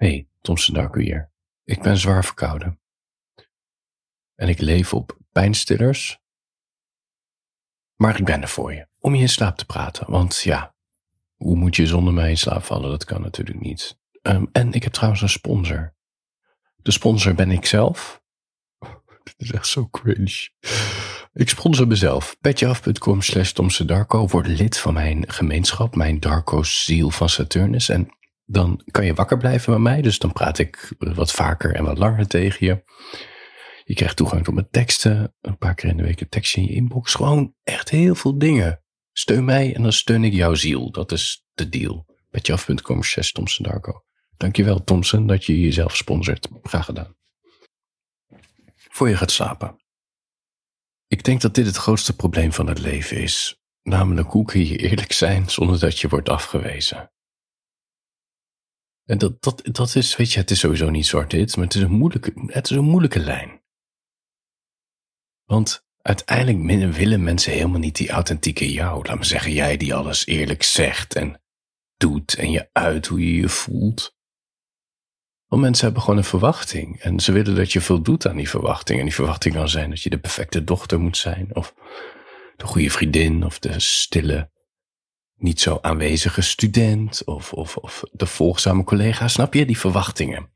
Hey, Thompson Darko hier. Ik ben zwaar verkouden. En ik leef op pijnstillers. Maar ik ben er voor je, om je in slaap te praten. Want ja, hoe moet je zonder mij in slaap vallen? Dat kan natuurlijk niet. Ehm, en ik heb trouwens een sponsor. De sponsor ben ik zelf. Dit is echt zo cringe. Ik sponsor mezelf. Petjeaf.com slash. Word lid van mijn gemeenschap, mijn Darko ziel van Saturnus. En dan kan je wakker blijven met mij. Dus dan praat ik wat vaker en wat langer tegen je. Je krijgt toegang tot mijn teksten. Een paar keer in de week een tekstje in je inbox. Gewoon echt heel veel dingen. Steun mij en dan steun ik jouw ziel. Dat is de deal. Petjeaf.com slash Thompson Darko. Dankjewel Thompson dat je jezelf sponsort. Graag gedaan. Voor je gaat slapen. Ik denk dat dit het grootste probleem van het leven is. Namelijk hoe kun je eerlijk zijn zonder dat je wordt afgewezen. En dat, dat, dat is, weet je, het is sowieso niet zwart-wit, maar het is, een moeilijke, het is een moeilijke lijn. Want uiteindelijk willen mensen helemaal niet die authentieke jou. Laat me zeggen, jij die alles eerlijk zegt en doet en je uit hoe je je voelt. Want mensen hebben gewoon een verwachting. En ze willen dat je voldoet aan die verwachting. En die verwachting kan zijn dat je de perfecte dochter moet zijn. Of de goede vriendin. Of de stille, niet zo aanwezige student. Of, of, of de volgzame collega. Snap je? Die verwachtingen.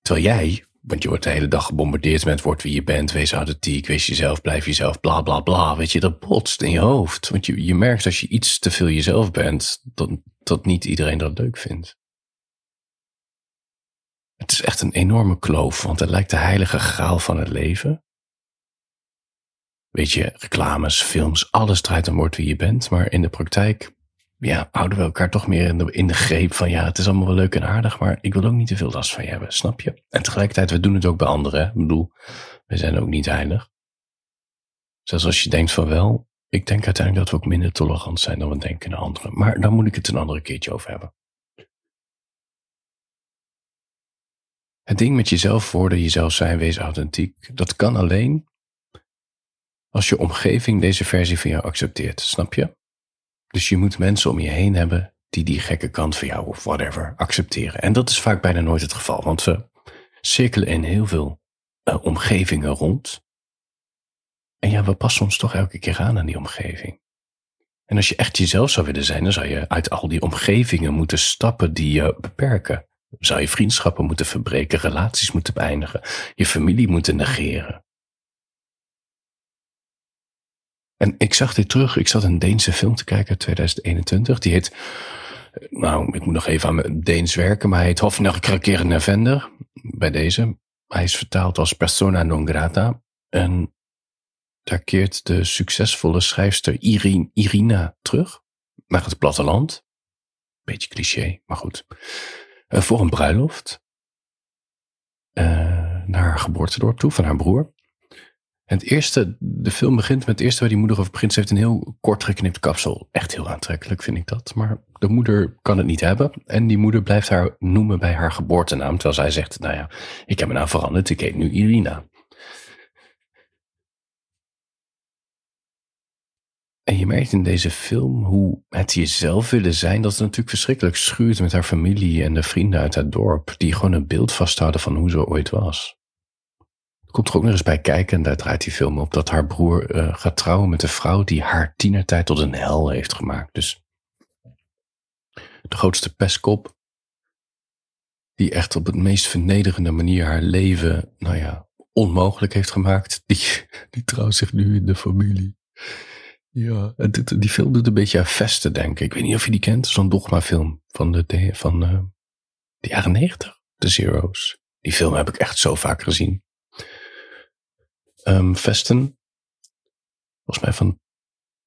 Terwijl jij, want je wordt de hele dag gebombardeerd met word wie je bent. Wees authentiek, wees jezelf, blijf jezelf, bla bla bla. Weet je, dat botst in je hoofd. Want je, je merkt als je iets te veel jezelf bent, dat, dat niet iedereen dat leuk vindt. Het is echt een enorme kloof, want het lijkt de heilige graal van het leven. Weet je, reclames, films, alles draait om wordt wie je bent, maar in de praktijk, ja, houden we elkaar toch meer in de, greep van, ja, het is allemaal wel leuk en aardig, maar ik wil ook niet te veel last van je hebben, snap je? En tegelijkertijd, we doen het ook bij anderen, ik bedoel, we zijn ook niet heilig. Zelfs als je denkt van wel, ik denk uiteindelijk dat we ook minder tolerant zijn dan we denken naar anderen. Maar daar moet ik het een andere keertje over hebben. Het ding met jezelf worden, jezelf zijn, wees authentiek, dat kan alleen als je omgeving deze versie van jou accepteert, snap je? Dus je moet mensen om je heen hebben die die gekke kant van jou of whatever accepteren. En dat is vaak bijna nooit het geval, want we cirkelen in heel veel uh, omgevingen rond. En ja, we passen ons toch elke keer aan aan die omgeving. En als je echt jezelf zou willen zijn, dan zou je uit al die omgevingen moeten stappen die je beperken zou je vriendschappen moeten verbreken, relaties moeten beëindigen, je familie moeten negeren. En ik zag dit terug, ik zat een Deense film te kijken uit 2021, die heet, nou, ik moet nog even aan mijn Deens werken, maar hij heet Hofnar Krakeren Vender, bij deze. Hij is vertaald als persona non grata. En daar keert de succesvolle schrijfster Irina terug naar het platteland. Beetje cliché, maar goed. Eh, voor een bruiloft. Uh, naar haar geboortedorp toe, van haar broer. En het eerste, de film begint met het eerste waar die moeder over begint. Ze heeft een heel kort geknipt kapsel. Echt heel aantrekkelijk vind ik dat. Maar de moeder kan het niet hebben. En die moeder blijft haar noemen bij haar geboortenaam. Terwijl zij zegt, nou ja, ik heb me naam veranderd. Ik heet nu Irina. En je merkt in deze film hoe het jezelf willen zijn, dat het natuurlijk verschrikkelijk schuurt met haar familie en de vrienden uit het dorp, die gewoon een beeld vasthouden van hoe ze ooit was. Komt er ook nog eens bij kijken, en daar draait die film op, dat haar broer uh, gaat trouwen met een vrouw die haar tienertijd tot een hel heeft gemaakt. Dus de grootste pestkop, die echt op het meest vernederende manier haar leven, nou ja, onmogelijk heeft gemaakt, die, die trouwt zich nu in de familie. Ja, die film doet een beetje aan vesten, denk ik. Ik weet niet of je die kent. Zo'n dogma-film van de, van, uh, de jaren negentig. The Zero's. Die film heb ik echt zo vaak gezien. Um, vesten. Volgens mij van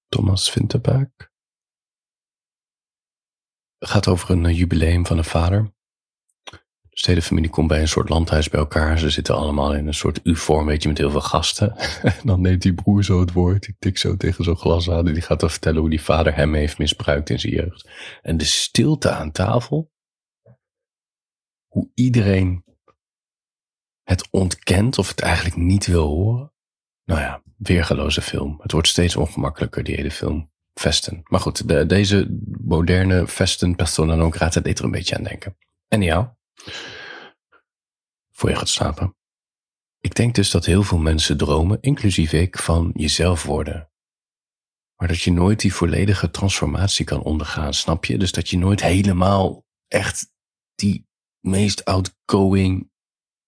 Thomas Vinterberg. Gaat over een uh, jubileum van een vader. Dus de hele familie komt bij een soort landhuis bij elkaar. Ze zitten allemaal in een soort U-vorm, weet je, met heel veel gasten. en dan neemt die broer zo het woord. Die tikt zo tegen zo'n glas aan. En die gaat dan vertellen hoe die vader hem heeft misbruikt in zijn jeugd. En de stilte aan tafel. Hoe iedereen het ontkent of het eigenlijk niet wil horen. Nou ja, weergeloze film. Het wordt steeds ongemakkelijker, die hele film. vesten. Maar goed, de, deze moderne vesten persona non grata deed er een beetje aan denken. En jou? Voor je gaat slapen. Ik denk dus dat heel veel mensen dromen, inclusief ik, van jezelf worden. Maar dat je nooit die volledige transformatie kan ondergaan, snap je? Dus dat je nooit helemaal echt die meest outgoing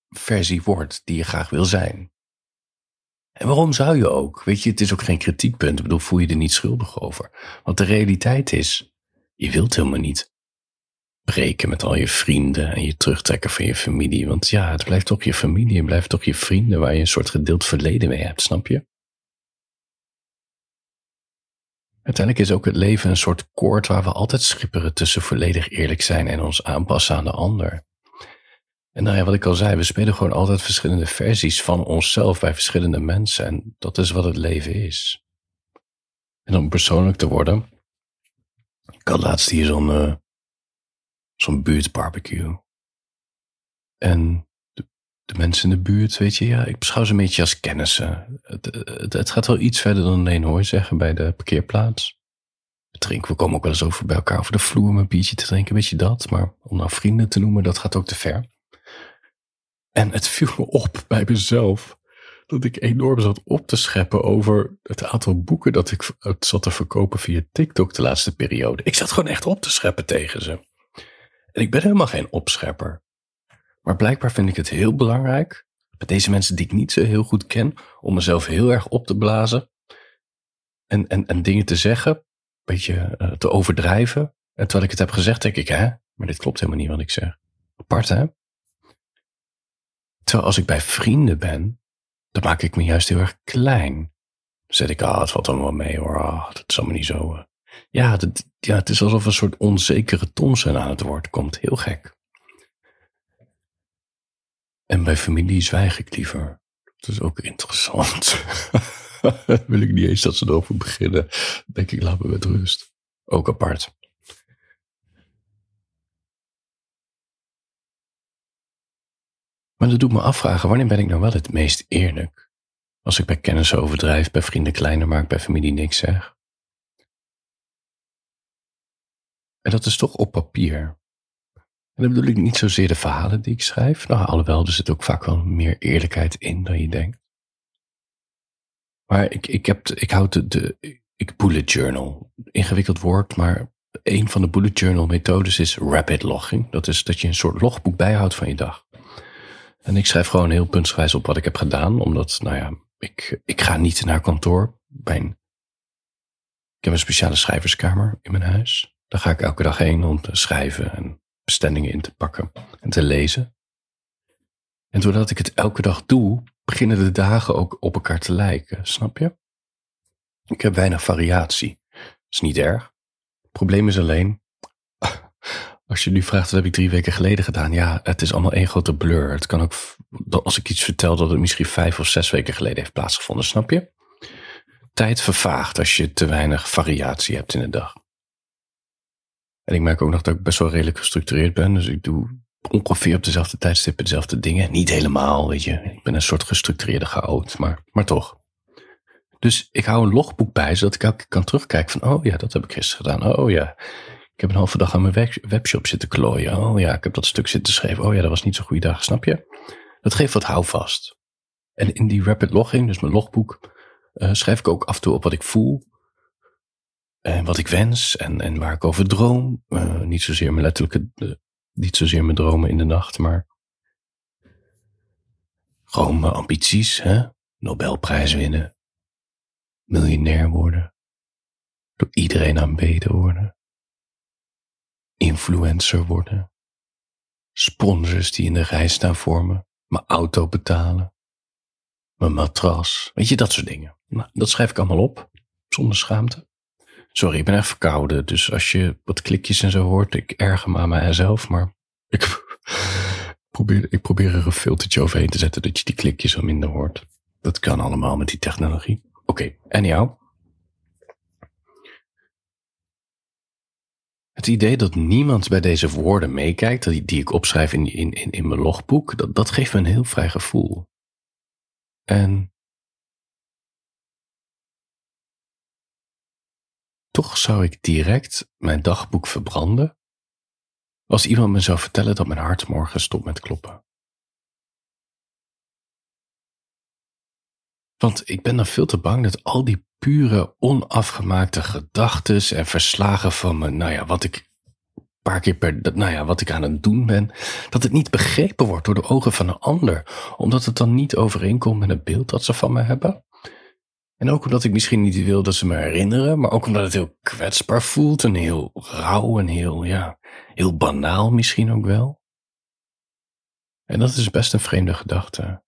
versie wordt die je graag wil zijn. En waarom zou je ook? Weet je, het is ook geen kritiekpunt. Ik bedoel, voel je er niet schuldig over. Want de realiteit is, je wilt helemaal niet breken met al je vrienden en je terugtrekken van je familie. Want ja, het blijft toch je familie, het blijft toch je vrienden waar je een soort gedeeld verleden mee hebt, snap je? Uiteindelijk is ook het leven een soort koord waar we altijd schipperen tussen volledig eerlijk zijn en ons aanpassen aan de ander. En nou ja, wat ik al zei, we spelen gewoon altijd verschillende versies van onszelf bij verschillende mensen. En dat is wat het leven is. En om persoonlijk te worden, ik had laatst hier zo'n uh, zo'n buurtbarbecue. En de, mensen in de buurt, weet je, ja, ik beschouw ze een beetje als kennissen. Het, het, het gaat wel iets verder dan alleen hoor zeggen bij de parkeerplaats. We drinken, we komen ook wel eens over bij elkaar over de vloer om een biertje te drinken, weet je dat. Maar om nou vrienden te noemen, dat gaat ook te ver. En het viel me op bij mezelf dat ik enorm zat op te scheppen over het aantal boeken dat ik zat te verkopen via TikTok de laatste periode. Ik zat gewoon echt op te scheppen tegen ze. En ik ben helemaal geen opschepper. Maar blijkbaar vind ik het heel belangrijk, met deze mensen die ik niet zo heel goed ken, om mezelf heel erg op te blazen. En, en, en dingen te zeggen, een beetje uh, te overdrijven. En terwijl ik het heb gezegd, denk ik, hè, maar dit klopt helemaal niet wat ik zeg. Apart, hè? Terwijl als ik bij vrienden ben, dan maak ik me juist heel erg klein. Dan zeg ik, ah, het valt allemaal mee hoor, ah, dat is allemaal niet zo. Uh. Ja, dat, ja, het is alsof een soort onzekere Thomson aan het woord komt. Heel gek. En bij familie zwijg ik liever. Dat is ook interessant. Wil ik niet eens dat ze erover beginnen. denk ik, laat me met rust. Ook apart. Maar dat doet me afvragen, wanneer ben ik nou wel het meest eerlijk? Als ik bij kennis overdrijf, bij vrienden kleiner maak, bij familie niks zeg. En dat is toch op papier. En dan bedoel ik niet zozeer de verhalen die ik schrijf. Nou, alhoewel, er zit ook vaak wel meer eerlijkheid in dan je denkt. Maar ik, ik, heb, ik houd de, de ik bullet journal. Ingewikkeld woord, maar een van de bullet journal methodes is rapid logging. Dat is dat je een soort logboek bijhoudt van je dag. En ik schrijf gewoon heel puntsgewijs op wat ik heb gedaan, omdat, nou ja, ik, ik ga niet naar kantoor. Bij een, ik heb een speciale schrijverskamer in mijn huis. Daar ga ik elke dag heen om te schrijven en bestemmingen in te pakken en te lezen. En doordat ik het elke dag doe, beginnen de dagen ook op elkaar te lijken, snap je? Ik heb weinig variatie. Dat is niet erg. Het probleem is alleen, als je nu vraagt, wat heb ik drie weken geleden gedaan? Ja, het is allemaal één grote blur. Het kan ook, als ik iets vertel, dat het misschien vijf of zes weken geleden heeft plaatsgevonden, snap je? Tijd vervaagt als je te weinig variatie hebt in de dag. En ik merk ook nog dat ik best wel redelijk gestructureerd ben. Dus ik doe ongeveer op dezelfde tijdstippen dezelfde dingen. Niet helemaal, weet je. Ik ben een soort gestructureerde chaot, maar, maar toch. Dus ik hou een logboek bij, zodat ik elke keer kan terugkijken van, oh ja, dat heb ik gisteren gedaan. Oh ja, ik heb een halve dag aan mijn webshop zitten klooien. Oh ja, ik heb dat stuk zitten schrijven. Oh ja, dat was niet zo'n goede dag, snap je? Dat geeft wat houvast. En in die rapid logging, dus mijn logboek, uh, schrijf ik ook af en toe op wat ik voel. En wat ik wens en, en waar ik over droom. Uh, niet zozeer mijn letterlijke, uh, niet zozeer mijn dromen in de nacht, maar gewoon mijn ambities. Hè? Nobelprijs winnen. Miljonair worden. Door iedereen aanbeden worden influencer worden. Sponsors die in de rij staan voor me. Mijn auto betalen. Mijn matras. Weet je, dat soort dingen. Nou, dat schrijf ik allemaal op. Zonder schaamte. Sorry, ik ben echt verkouden. Dus als je wat klikjes en zo hoort, ik erger me aan mijzelf. Maar ik probeer, ik probeer er een filtertje overheen te zetten dat je die klikjes wat minder hoort. Dat kan allemaal met die technologie. Oké, okay, en Het idee dat niemand bij deze woorden meekijkt, die, die ik opschrijf in, in, in, in mijn logboek, dat, dat geeft me een heel vrij gevoel. En toch zou ik direct mijn dagboek verbranden als iemand me zou vertellen dat mijn hart morgen stopt met kloppen. Want ik ben dan veel te bang dat al die pure, onafgemaakte gedachten en verslagen van me, nou ja, wat ik een paar keer per, nou ja, wat ik aan het doen ben, dat het niet begrepen wordt door de ogen van een ander, omdat het dan niet overeenkomt met het beeld dat ze van me hebben. En ook omdat ik misschien niet wil dat ze me herinneren, maar ook omdat het heel kwetsbaar voelt en heel rauw en heel, ja, heel banaal misschien ook wel. En dat is best een vreemde gedachte.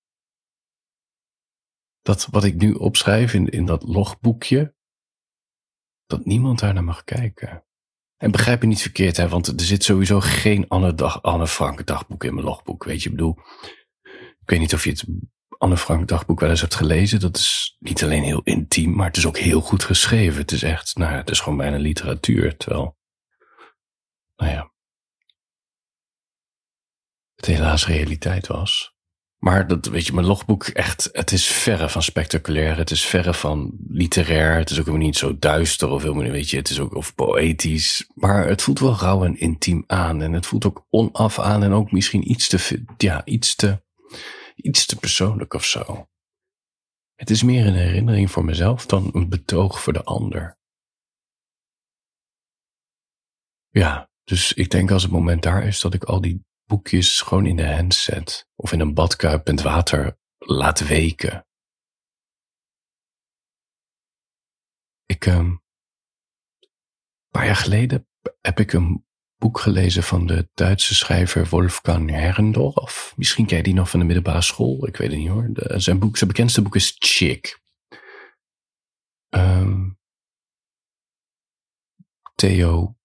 Dat wat ik nu opschrijf in, in dat logboekje, dat niemand daar naar mag kijken. En begrijp me niet verkeerd, hè, want er zit sowieso geen Anne, dag, Anne Frank dagboek in mijn logboek. Weet je, ik bedoel, ik weet niet of je het Anne Frank dagboek wel eens hebt gelezen. Dat is niet alleen heel intiem, maar het is ook heel goed geschreven. Het is echt, nou, het is gewoon bijna literatuur. Terwijl, nou ja, het helaas realiteit was. Maar dat, weet je, mijn logboek echt, het is verre van spectaculair. Het is verre van literair. Het is ook helemaal niet zo duister of helemaal, weet je, het is ook of poëtisch. Maar het voelt wel rauw en intiem aan. En het voelt ook onaf aan en ook misschien iets te, ja, iets te, iets te persoonlijk of zo. Het is meer een herinnering voor mezelf dan een betoog voor de ander. Ja, dus ik denk als het moment daar is dat ik al die boekjes gewoon in de hand zet of in een badkuip met water laat weken. Ik, um, een paar jaar geleden heb ik een boek gelezen van de Duitse schrijver Wolfgang Herrendorf. Misschien ken je die nog van de middelbare school. Ik weet het niet hoor. zijn, boek, zijn bekendste boek is Chick. Um, Theo,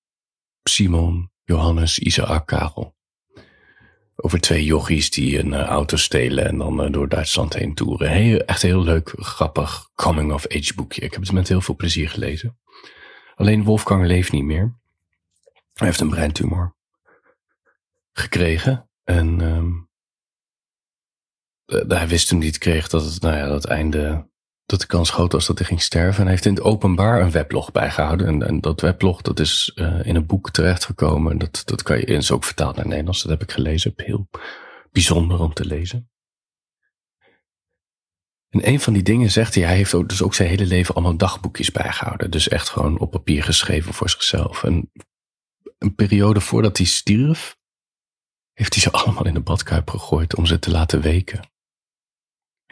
Simon, Johannes, Isaac, Karel. Over twee jochies die een uh, auto stelen en dan uh, door Duitsland heen toeren. Heel, echt heel leuk, grappig coming-of-age boekje. Ik heb het met heel veel plezier gelezen. Alleen Wolfgang leeft niet meer. Hij heeft een breintumor gekregen. En um, hij wist toen hij kreeg dat het, nou ja, dat einde, dat de kans groot was dat hij ging sterven. En hij heeft in het openbaar een weblog bijgehouden. En, en dat weblog, dat is uh, in een boek terechtgekomen. Dat, dat kan je eens ook vertaald naar Nederlands. Dat heb ik gelezen. Heel bijzonder om te lezen. En een van die dingen zegt hij, hij heeft dus ook zijn hele leven allemaal dagboekjes bijgehouden. Dus echt gewoon op papier geschreven voor zichzelf. En een periode voordat hij stierf, heeft hij ze allemaal in de badkuip gegooid om ze te laten weken.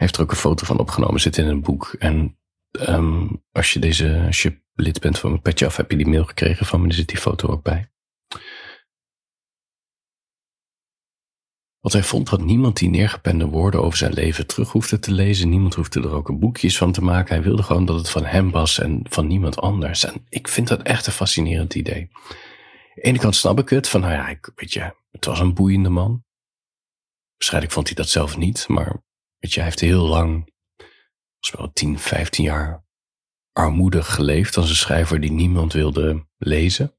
Heeft er ook een foto van opgenomen, zit in een boek. En um, als je deze, als je lid bent van petje af, heb je die mail gekregen van me, zit die foto ook bij. Wat hij vond dat niemand die neergepende woorden over zijn leven terug hoefde te lezen. Niemand hoefde er ook een boekjes van te maken. Hij wilde gewoon dat het van hem was en van niemand anders. En ik vind dat echt een fascinerend idee de ene kant snap ik het, van nou ja, ik, weet je, het was een boeiende man. Waarschijnlijk vond hij dat zelf niet, maar weet je, hij heeft heel lang, wel 10, 15 jaar, armoedig geleefd als een schrijver die niemand wilde lezen.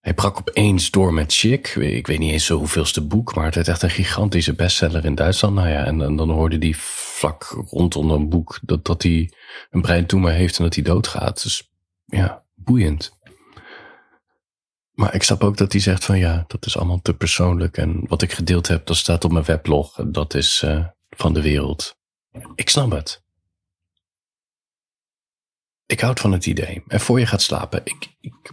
Hij brak opeens door met Chick. Ik weet niet eens zo hoeveelste boek, maar het werd echt een gigantische bestseller in Duitsland. Nou ja, en, dan hoorde hij vlak rondom een boek dat, dat hij een breintumor heeft en dat hij doodgaat. Dus ja, boeiend. Maar ik snap ook dat hij zegt van ja, dat is allemaal te persoonlijk. En wat ik gedeeld heb, dat staat op mijn weblog. Dat is uh, van de wereld. Ik snap het. Ik houd van het idee. En voor je gaat slapen, ik, ik,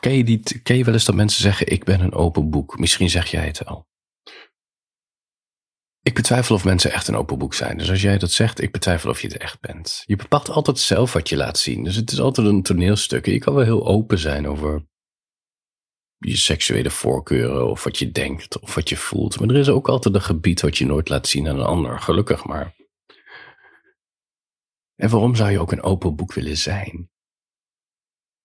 ken, je ken je wel eens dat mensen zeggen: Ik ben een open boek? Misschien zeg jij het wel. Ik betwijfel of mensen echt een open boek zijn. Dus als jij dat zegt, ik betwijfel of je het echt bent. Je bepaalt altijd zelf wat je laat zien. Dus het is altijd een toneelstuk. Je kan wel heel open zijn over je seksuele voorkeuren of wat je denkt of wat je voelt. Maar er is ook altijd een gebied wat je nooit laat zien aan een ander, gelukkig maar. En waarom zou je ook een open boek willen zijn?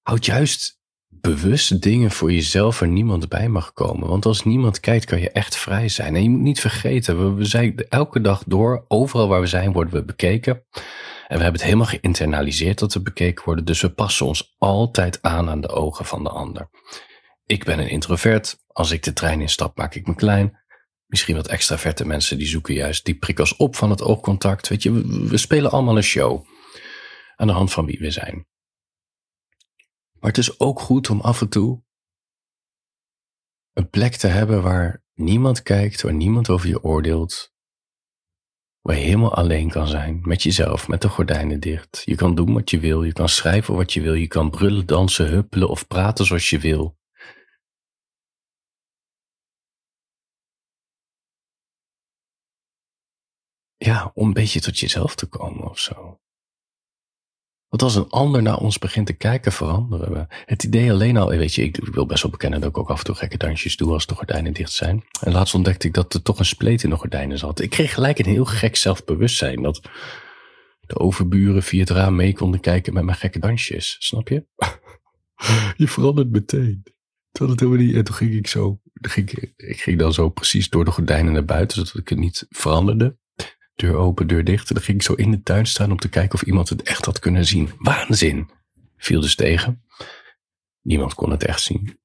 Houd juist bewust dingen voor jezelf waar niemand bij mag komen. Want als niemand kijkt, kan je echt vrij zijn. En je moet niet vergeten, we, zijn elke dag door, overal waar we zijn, worden we bekeken. En we hebben het helemaal geïnternaliseerd dat we bekeken worden. Dus we passen ons altijd aan aan de ogen van de ander. Ik ben een introvert. Als ik de trein instap, maak ik me klein. Misschien wat extraverte mensen die zoeken juist die prikkels op van het oogcontact. Weet je, we, we spelen allemaal een show. Aan de hand van wie we zijn. Maar het is ook goed om af en toe een plek te hebben waar niemand kijkt, waar niemand over je oordeelt, waar je helemaal alleen kan zijn met jezelf, met de gordijnen dicht. Je kan doen wat je wil, je kan schrijven wat je wil, je kan brullen, dansen, huppelen of praten zoals je wil. Ja, om een beetje tot jezelf te komen of zo. Want als een ander naar ons begint te kijken, veranderen we. Het idee alleen al, weet je, ik wil best wel bekennen dat ik ook af en toe gekke dansjes doe als de gordijnen dicht zijn. En laatst ontdekte ik dat er toch een spleet in de gordijnen zat. Ik kreeg gelijk een heel gek zelfbewustzijn dat de overburen via het raam mee konden kijken met mijn gekke dansjes. Snap je? je verandert meteen. Terwijl het helemaal niet. En toen ging ik zo. Ging ik ging dan zo precies door de gordijnen naar buiten, zodat ik het niet veranderde deur open, deur dicht. En dan ging ik zo in de tuin staan om te kijken of iemand het echt had kunnen zien. Waanzin! Viel dus tegen. Niemand kon het echt zien.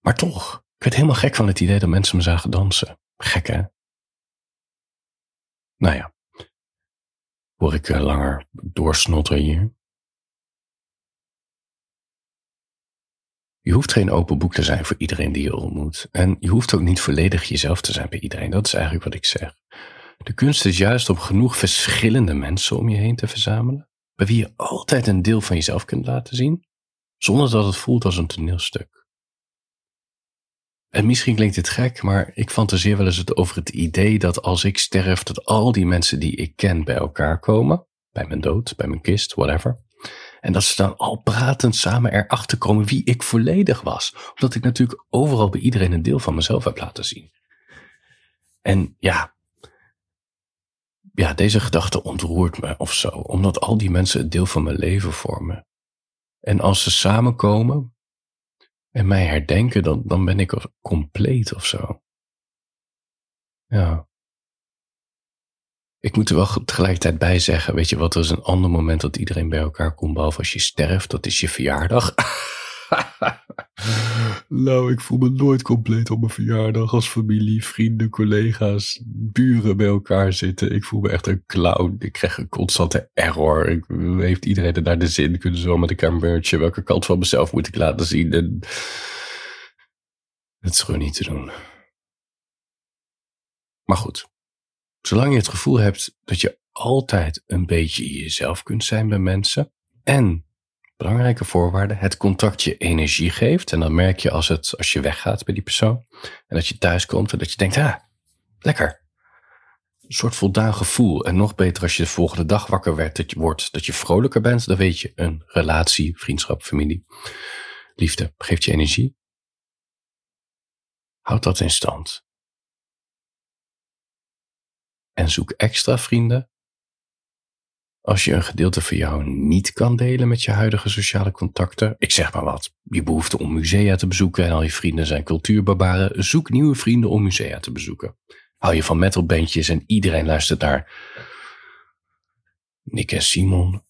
Maar toch, ik werd helemaal gek van het idee dat mensen me zagen dansen. Gek hè? Nou ja, hoor ik uh, langer doorsnotteren hier. Je hoeft geen open boek te zijn voor iedereen die je ontmoet. En je hoeft ook niet volledig jezelf te zijn bij iedereen. Dat is eigenlijk wat ik zeg. De kunst is juist om genoeg verschillende mensen om je heen te verzamelen, bij wie je altijd een deel van jezelf kunt laten zien, zonder dat het voelt als een toneelstuk. En misschien klinkt dit gek, maar ik fantaseer wel eens over het idee dat als ik sterf, dat al die mensen die ik ken bij elkaar komen, bij mijn dood, bij mijn kist, whatever. En dat ze dan al pratend samen erachter komen wie ik volledig was. Omdat ik natuurlijk overal bij iedereen een deel van mezelf heb laten zien. En ja, ja, deze gedachte ontroert me of zo, omdat al die mensen een deel van mijn leven vormen. En als ze samenkomen en mij herdenken, dan, dan ben ik compleet of zo. Ja. Ik moet er wel tegelijkertijd bij zeggen, weet je wat, er is een ander moment dat iedereen bij elkaar komt, behalve als je sterft, dat is je verjaardag. nou, ik voel me nooit compleet op mijn verjaardag als familie, vrienden, collega's, buren bij elkaar zitten. Ik voel me echt een clown. Ik krijg een constante error. Ik, heeft iedereen er naar de zin? Kunnen ze wel met elkaar merchen? Welke kant van mezelf moet ik laten zien? En het is gewoon niet te doen. Maar goed, zolang je het gevoel hebt dat je altijd een beetje jezelf kunt zijn bij mensen en belangrijke voorwaarde. Het contact je energie geeft. En dan merk je als, het, als je weggaat bij die persoon. En dat je thuis komt en dat je denkt, ah, lekker. Een soort voldaan gevoel. En nog beter als je de volgende dag wakker werd, dat je wordt, dat je vrolijker bent. Dan weet je, een relatie, vriendschap, familie, liefde geeft je energie. Houd dat in stand. En zoek extra vrienden als je een gedeelte van jou niet kan delen met je huidige sociale contacten, ik zeg maar wat, je behoefte om musea te bezoeken en al je vrienden zijn cultuurbarbaren, zoek nieuwe vrienden om musea te bezoeken. Hou je van metalbandjes en iedereen luistert naar Nick en Simon.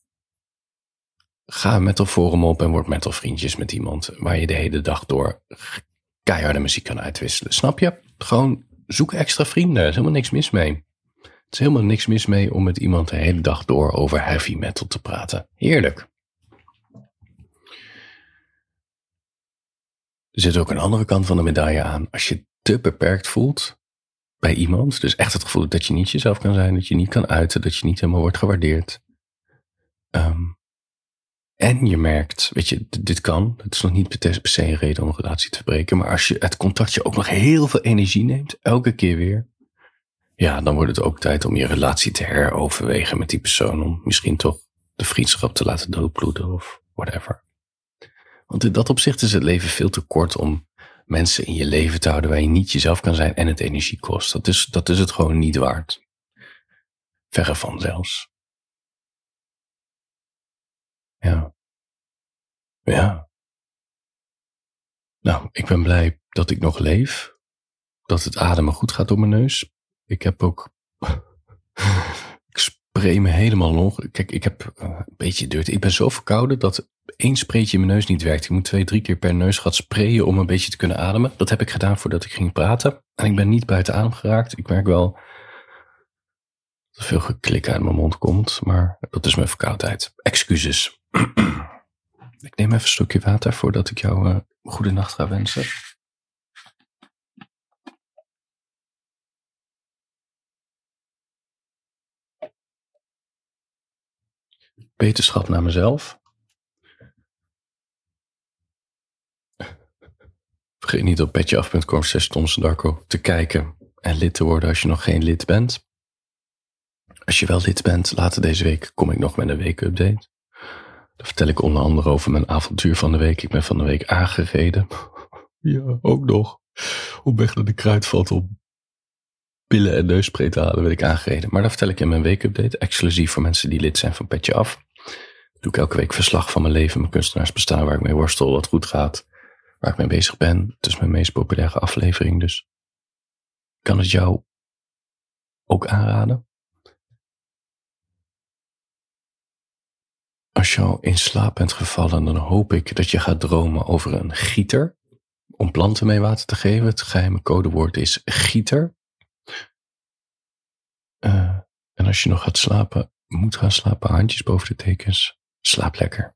Ga een metalforum op en word metalvriendjes met iemand waar je de hele dag door keiharde muziek kan uitwisselen. Snap je? Gewoon zoek extra vrienden, er is helemaal niks mis mee is helemaal niks mis mee om met iemand de hele dag door over heavy metal te praten. Heerlijk. Er zit ook een andere kant van de medaille aan. Als je te beperkt voelt bij iemand, dus echt het gevoel dat je niet jezelf kan zijn, dat je niet kan uiten, dat je niet helemaal wordt gewaardeerd. Ehm, en je merkt, weet je, dit kan, het is nog niet per se een reden om een relatie te verbreken, maar als je het contactje ook nog heel veel energie neemt, elke keer weer, ja, dan wordt het ook tijd om je relatie te heroverwegen met die persoon. Om misschien toch de vriendschap te laten doodbloeden of whatever. Want in dat opzicht is het leven veel te kort om mensen in je leven te houden waar je niet jezelf kan zijn en het energie kost. Dat is, dat is het gewoon niet waard. Verre van zelfs. Ja. Ja. Nou, ik ben blij dat ik nog leef. Dat het ademen goed gaat door mijn neus. Ik heb ook. ik spray me helemaal nog. Kijk, ik heb uh, een beetje dirty. Ik ben zo verkouden dat één spreetje in mijn neus niet werkt. Ik moet twee, drie keer per neus gaan sprayen om een beetje te kunnen ademen. Dat heb ik gedaan voordat ik ging praten. En ik ben niet buiten adem geraakt. Ik merk wel dat er veel geklik uit mijn mond komt. Maar dat is mijn verkoudheid. Excuses. Ik neem even een stukje water voordat ik jou uh, goede nacht ga wensen. Beterschap naar mezelf. Vergeet niet op petjeaf.com Darko te kijken en lid te worden als je nog geen lid bent. Als je wel lid bent, later deze week kom ik nog met een weekupdate. Dan vertel ik onder andere over mijn avontuur van de week. Ik ben van de week aangereden. Ja, ook nog. Op weg naar de kruidvat om pillen en neusspray te halen, werd ik aangereden. Maar dat vertel ik in mijn weekupdate, exclusief voor mensen die lid zijn van Petje Af. Doe ik elke week verslag van mijn leven, mijn kunstenaarsbestaan, waar ik mee worstel, wat goed gaat, waar ik mee bezig ben. Het is mijn meest populaire aflevering, dus kan het jou ook aanraden. Als je in slaap bent gevallen, dan hoop ik dat je gaat dromen over een gieter. Om planten mee water te geven. Het geheime codewoord is gieter. Uh, en als je nog gaat slapen, moet gaan slapen, handjes boven de tekens. Slaap lekker.